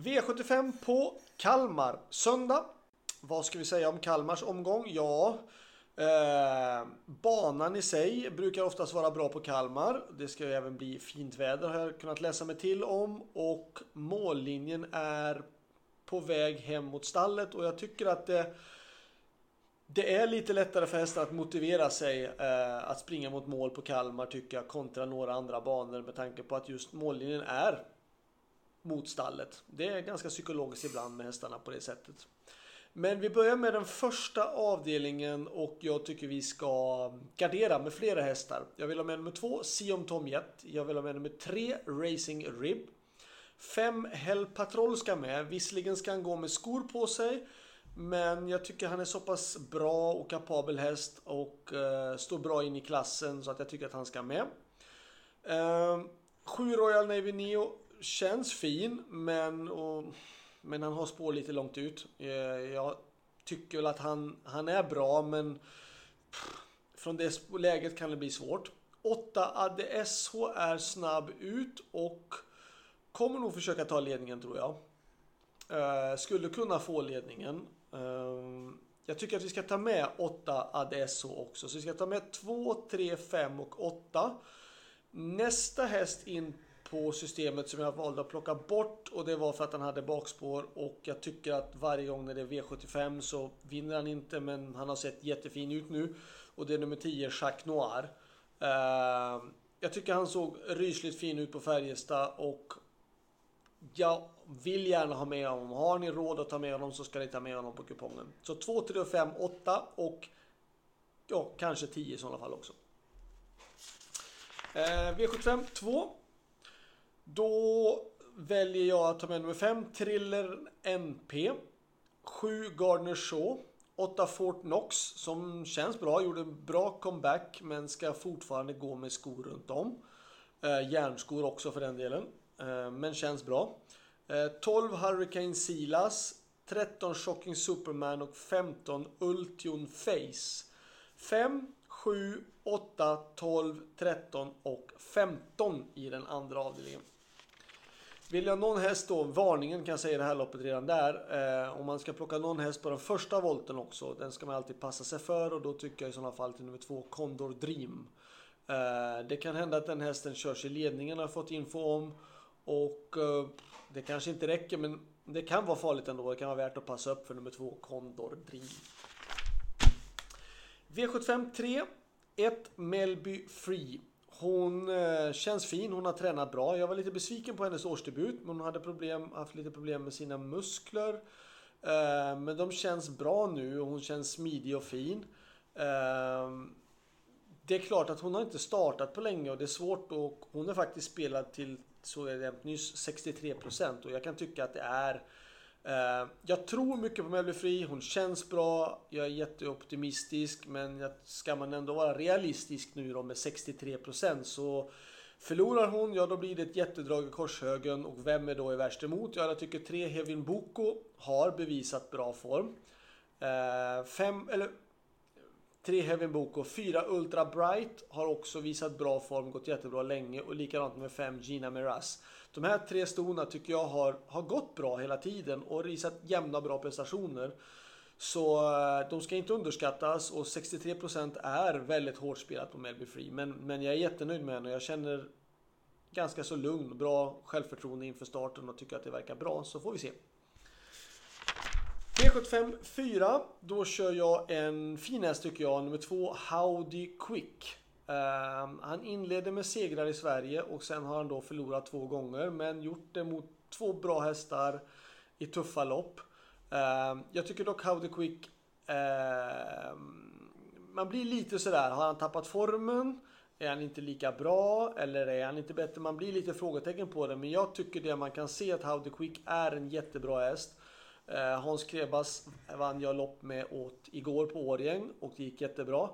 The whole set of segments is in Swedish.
V75 på Kalmar söndag. Vad ska vi säga om Kalmars omgång? Ja, eh, banan i sig brukar oftast vara bra på Kalmar. Det ska ju även bli fint väder har jag kunnat läsa mig till om och mållinjen är på väg hem mot stallet och jag tycker att det det är lite lättare för hästar att motivera sig eh, att springa mot mål på Kalmar tycker jag kontra några andra banor med tanke på att just mållinjen är mot stallet. Det är ganska psykologiskt ibland med hästarna på det sättet. Men vi börjar med den första avdelningen och jag tycker vi ska gardera med flera hästar. Jag vill ha med nummer två, Tom Jet. Jag vill ha med nummer tre, Racing Rib. Fem, Hell Patrol ska med. Visserligen ska han gå med skor på sig. Men jag tycker han är så pass bra och kapabel häst och eh, står bra in i klassen så att jag tycker att han ska med. Uh, sju Royal Navy Neo känns fin men, och, men han har spår lite långt ut. Eh, jag tycker väl att han, han är bra men pff, från det läget kan det bli svårt. 8 ADSH är snabb ut och kommer nog försöka ta ledningen tror jag. Eh, skulle kunna få ledningen. Eh, jag tycker att vi ska ta med 8 ADSH också. Så vi ska ta med 2, 3, 5 och 8. Nästa häst in på systemet som jag valde att plocka bort och det var för att han hade bakspår och jag tycker att varje gång när det är V75 så vinner han inte men han har sett jättefin ut nu och det är nummer 10 Jacques Noir. Eh, jag tycker han såg rysligt fin ut på Färjestad och jag vill gärna ha med honom. Har ni råd att ta med honom så ska ni ta med honom på kupongen. Så 2, 3, 5, 8 och ja, kanske 10 i sådana fall också. Eh, V75 2. Då väljer jag att ta med nummer 5, Thriller NP. 7 Gardner Shaw. 8 Fort Knox som känns bra, gjorde en bra comeback men ska fortfarande gå med skor runt om. Eh, järnskor också för den delen. Eh, men känns bra. Eh, 12 Hurricane Silas, 13 Shocking Superman och 15 Ultion Face. 5, 7, 8, 12, 13 och 15 i den andra avdelningen. Vill jag någon häst då, varningen kan jag säga i det här loppet redan där. Eh, om man ska plocka någon häst på den första volten också, den ska man alltid passa sig för och då tycker jag i sådana fall till nummer två Condor Dream. Eh, det kan hända att den hästen körs i ledningen har jag fått info om. Och eh, det kanske inte räcker men det kan vara farligt ändå. Det kan vara värt att passa upp för nummer två Condor Dream. V75 3. 1 Melby Free. Hon eh, känns fin, hon har tränat bra. Jag var lite besviken på hennes årsdebut men hon hade problem, haft lite problem med sina muskler. Eh, men de känns bra nu och hon känns smidig och fin. Eh, det är klart att hon har inte startat på länge och det är svårt och hon är faktiskt spelad till så är det nyss 63% och jag kan tycka att det är Eh, jag tror mycket på Melby Fri, hon känns bra, jag är jätteoptimistisk men ska man ändå vara realistisk nu då med 63% så Förlorar hon, ja då blir det ett jättedrag i korshögen och vem är då i värst emot? Ja, jag tycker 3 Hevin Boko har bevisat bra form. Eh, 5, eller 3 Heaven Boko, fyra 4 Ultra Bright har också visat bra form, gått jättebra länge och likadant med 5 Gina Miraz. De här tre stona tycker jag har, har gått bra hela tiden och visat jämna bra prestationer. Så eh, de ska inte underskattas och 63% är väldigt hårt spelat på Melby Free. Men, men jag är jättenöjd med henne och jag känner ganska så lugn, bra självförtroende inför starten och tycker att det verkar bra. Så får vi se. V75 4. Då kör jag en fin häst tycker jag. Nummer två Howdy Quick. Um, han inledde med segrar i Sverige och sen har han då förlorat två gånger. Men gjort det mot två bra hästar i tuffa lopp. Um, jag tycker dock Howdy Quick um, man blir lite sådär, har han tappat formen? Är han inte lika bra? Eller är han inte bättre? Man blir lite frågetecken på det. Men jag tycker det man kan se att Howdy Quick är en jättebra häst. Eh, Hans Krebas vann jag lopp med åt igår på Årjäng och det gick jättebra.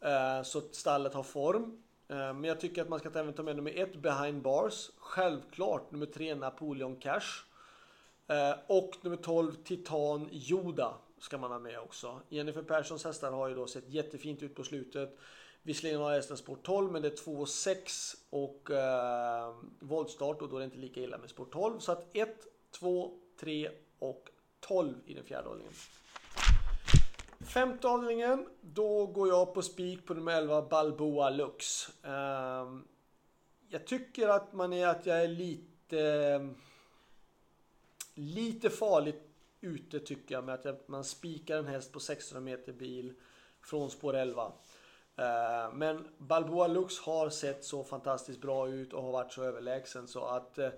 Eh, så stallet har form. Eh, men jag tycker att man ska även ta med nummer ett Behind Bars. Självklart nummer tre Napoleon Cash. Och nummer 12 Titan Yoda ska man ha med också. Jennifer Perssons hästar har ju då sett jättefint ut på slutet. Visserligen har hästen sport 12 men det är 2,6 och eh, voltstart och då är det inte lika illa med sport 12. Så att 1, 2, 3 och 12 i den fjärde avdelningen. Femte avdelningen, då går jag på spik på nummer 11 Balboa Lux. Ehm, jag tycker att man är att jag är lite lite farligt ute tycker jag med att man spikar en häst på 600 meter bil från spår 11. Ehm, men Balboa Lux har sett så fantastiskt bra ut och har varit så överlägsen så att eh,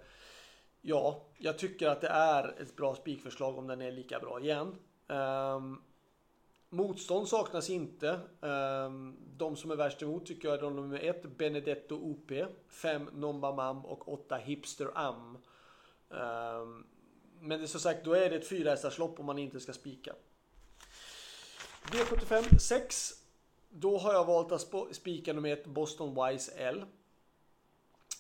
ja, jag tycker att det är ett bra spikförslag om den är lika bra igen. Um, motstånd saknas inte. Um, de som är värst emot tycker jag är de nummer 1 Benedetto OP, 5 Nomba Mam och 8 Hipster Am. Um, men det är som sagt, då är det ett fyrahästarslopp om man inte ska spika. V75 6. Då har jag valt att spika nummer 1 Boston Wise L.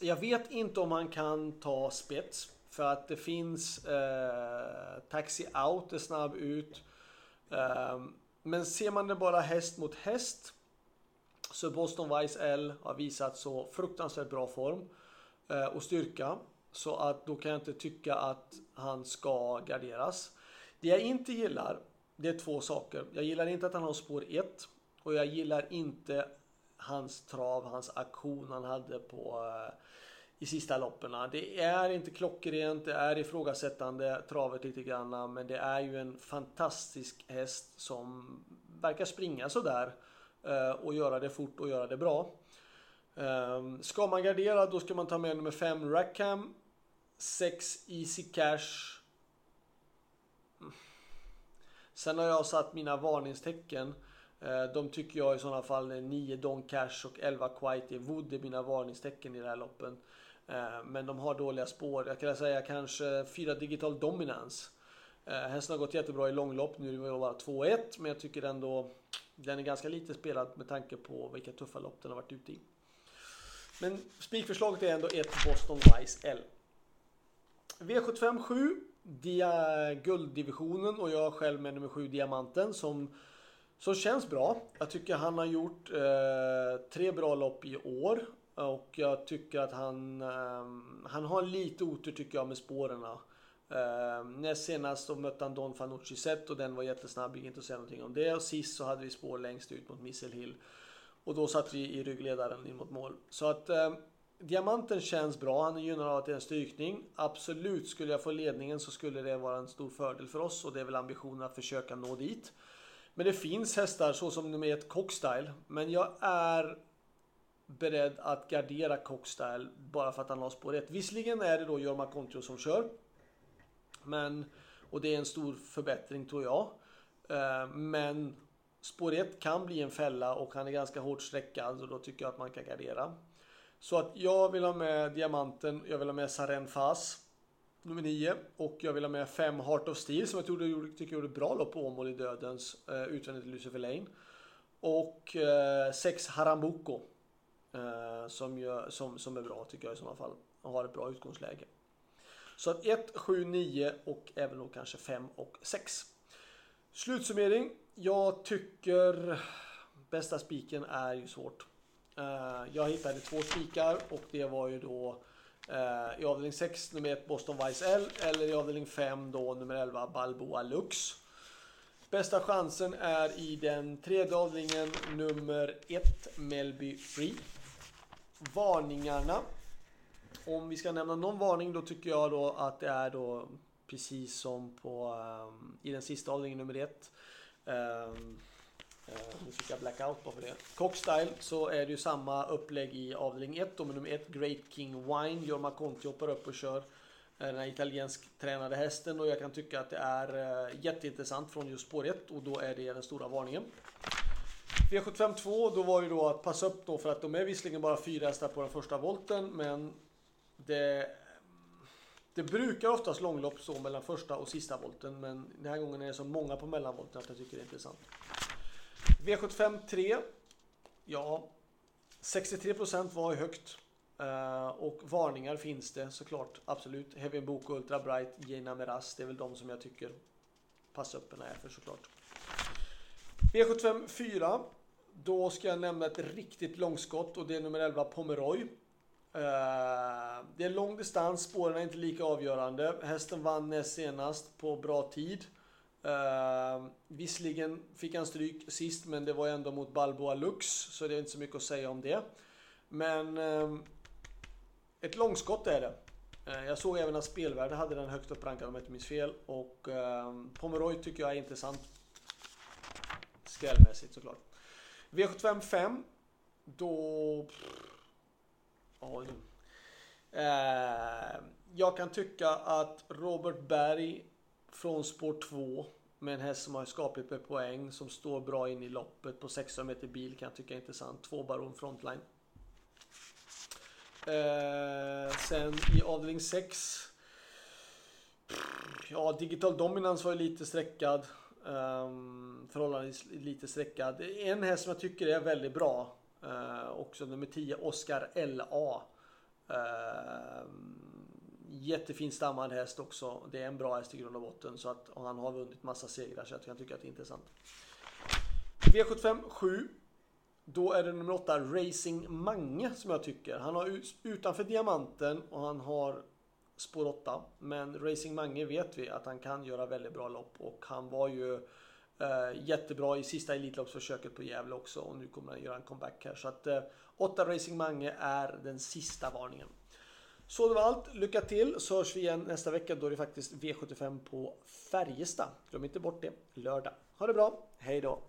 Jag vet inte om han kan ta spets. För att det finns eh, Taxi Out är snabb ut. Eh, men ser man det bara häst mot häst. Så Boston Vice L har visat så fruktansvärt bra form eh, och styrka. Så att då kan jag inte tycka att han ska garderas. Det jag inte gillar, det är två saker. Jag gillar inte att han har spår 1 och jag gillar inte hans trav, hans aktion han hade på eh, i sista loppen. Det är inte klockrent, det är ifrågasättande travet lite grann, men det är ju en fantastisk häst som verkar springa sådär eh, och göra det fort och göra det bra. Ehm, ska man gardera då ska man ta med nummer 5 Rackham 6 Easy Cash. Mm. Sen har jag satt mina varningstecken. Eh, de tycker jag i sådana fall är 9 Don Cash och 11 Quite Wood är mina varningstecken i det här loppen. Eh, men de har dåliga spår. Jag kan säga kanske 4 Digital Dominance. Eh, hästen har gått jättebra i långlopp. Nu är det bara 2-1 men jag tycker ändå den är ganska lite spelad med tanke på vilka tuffa lopp den har varit ute i. Men spikförslaget är ändå 1 Boston Vice L. V75 7, dia, gulddivisionen och jag själv med nummer 7 Diamanten som, som känns bra. Jag tycker han har gjort eh, tre bra lopp i år och jag tycker att han, eh, han har lite otur tycker jag med spåren. Eh, näst senast så mötte han Don Fanucci Zet och den var jättesnabb, gick inte att säga någonting om det. Och sist så hade vi spår längst ut mot Missile Hill. Och då satt vi i ryggledaren in mot mål. Så att eh, Diamanten känns bra, han är gynnad av att det är en styrkning. Absolut, skulle jag få ledningen så skulle det vara en stor fördel för oss och det är väl ambitionen att försöka nå dit. Men det finns hästar så som nummer ett Cockstyle, men jag är beredd att gardera Cockstyle bara för att han har spår 1. Visserligen är det då Jorma Kontio som kör. Men, och det är en stor förbättring tror jag. Eh, men spår 1 kan bli en fälla och han är ganska hårt sträckad och då tycker jag att man kan gardera. Så att jag vill ha med Diamanten, jag vill ha med Saren Fas nummer 9 och jag vill ha med 5 Heart of Steel som jag trodde, tycker gjorde ett bra lopp på Åmål i Dödens eh, utvändigt till Lucifer Lane. Och 6 eh, Harambuco eh, som, gör, som, som är bra tycker jag i sådana fall. Och har ett bra utgångsläge. Så att 1, 7, 9 och även då kanske 5 och 6. Slutsummering. Jag tycker bästa spiken är ju svårt. Eh, jag hittade två spikar och det var ju då Eh, i avdelning 6 nummer 1 Boston Vice L eller i avdelning 5 då nummer 11 Balboa Lux. Bästa chansen är i den tredje avdelningen nummer 1 Melby Free. Varningarna. Om vi ska nämna någon varning då tycker jag då att det är då precis som på um, i den sista avdelningen nummer 1. Um, ehm, Eh, nu fick jag blackout bara för det. Cockstyle så är det ju samma upplägg i avdelning 1 med nummer 1 Great King Wine. Jorma Conti hoppar upp och kör eh, den här italiensk tränade hästen och jag kan tycka att det är eh, jätteintressant från just spår 1 och då är det den stora varningen. V75 2 då var ju då att passa upp då för att de är visserligen bara fyra hästar på den första volten men det det brukar oftast långlopp så mellan första och sista volten men den här gången är det så många på mellanvolten att jag tycker det är intressant. V75 3. Ja, 63% var högt. Uh, och varningar finns det såklart, absolut. Heavy Book, Ultra Bright, Gina Meras, det är väl de som jag tycker passupperna är för såklart. V75 4. Då ska jag nämna ett riktigt långskott och det är nummer 11 Pomeroy. Eh, det är lång distans, spåren är inte lika avgörande. Hästen vann näst senast på bra tid. Uh, visserligen fick han stryk sist, men det var ändå mot Balboa Lux, så det är inte så mycket att säga om det. Men uh, ett långskott är det. Uh, jag såg även att Spelvärde hade den högt upprankad om jag inte minns fel. Och uh, Pomeroy tycker jag är intressant. Skrällmässigt såklart. V75 5. Då... Ja, uh, jag kan tycka att Robert Berg från spår 2 med en häst som har skapligt med poäng som står bra in i loppet på 600 meter bil kan jag tycka är intressant. Två Baron Frontline. Eh, sen i avdelning 6. Ja, Digital Dominance var ju lite sträckad. Um, förhållandevis lite sträckad. En häst som jag tycker är väldigt bra. Uh, också nummer 10, Oscar LA. Uh, ehm, jättefin stammad häst också. Det är en bra häst i grund och botten. Så att han har vunnit massa segrar så jag kan tycka att det är intressant. V75 7. Då är det nummer 8 Racing Mange som jag tycker. Han har utanför diamanten och han har spår 8. Men Racing Mange vet vi att han kan göra väldigt bra lopp och han var ju eh, jättebra i sista Elitloppsförsöket på Gävle också och nu kommer han göra en comeback här. Så att eh, 8 Racing Mange är den sista varningen. Så det var allt. Lycka till så hörs vi igen nästa vecka. Då är det faktiskt V75 på Färjestad. Glöm inte bort det. Lördag. Ha det bra. Hej då.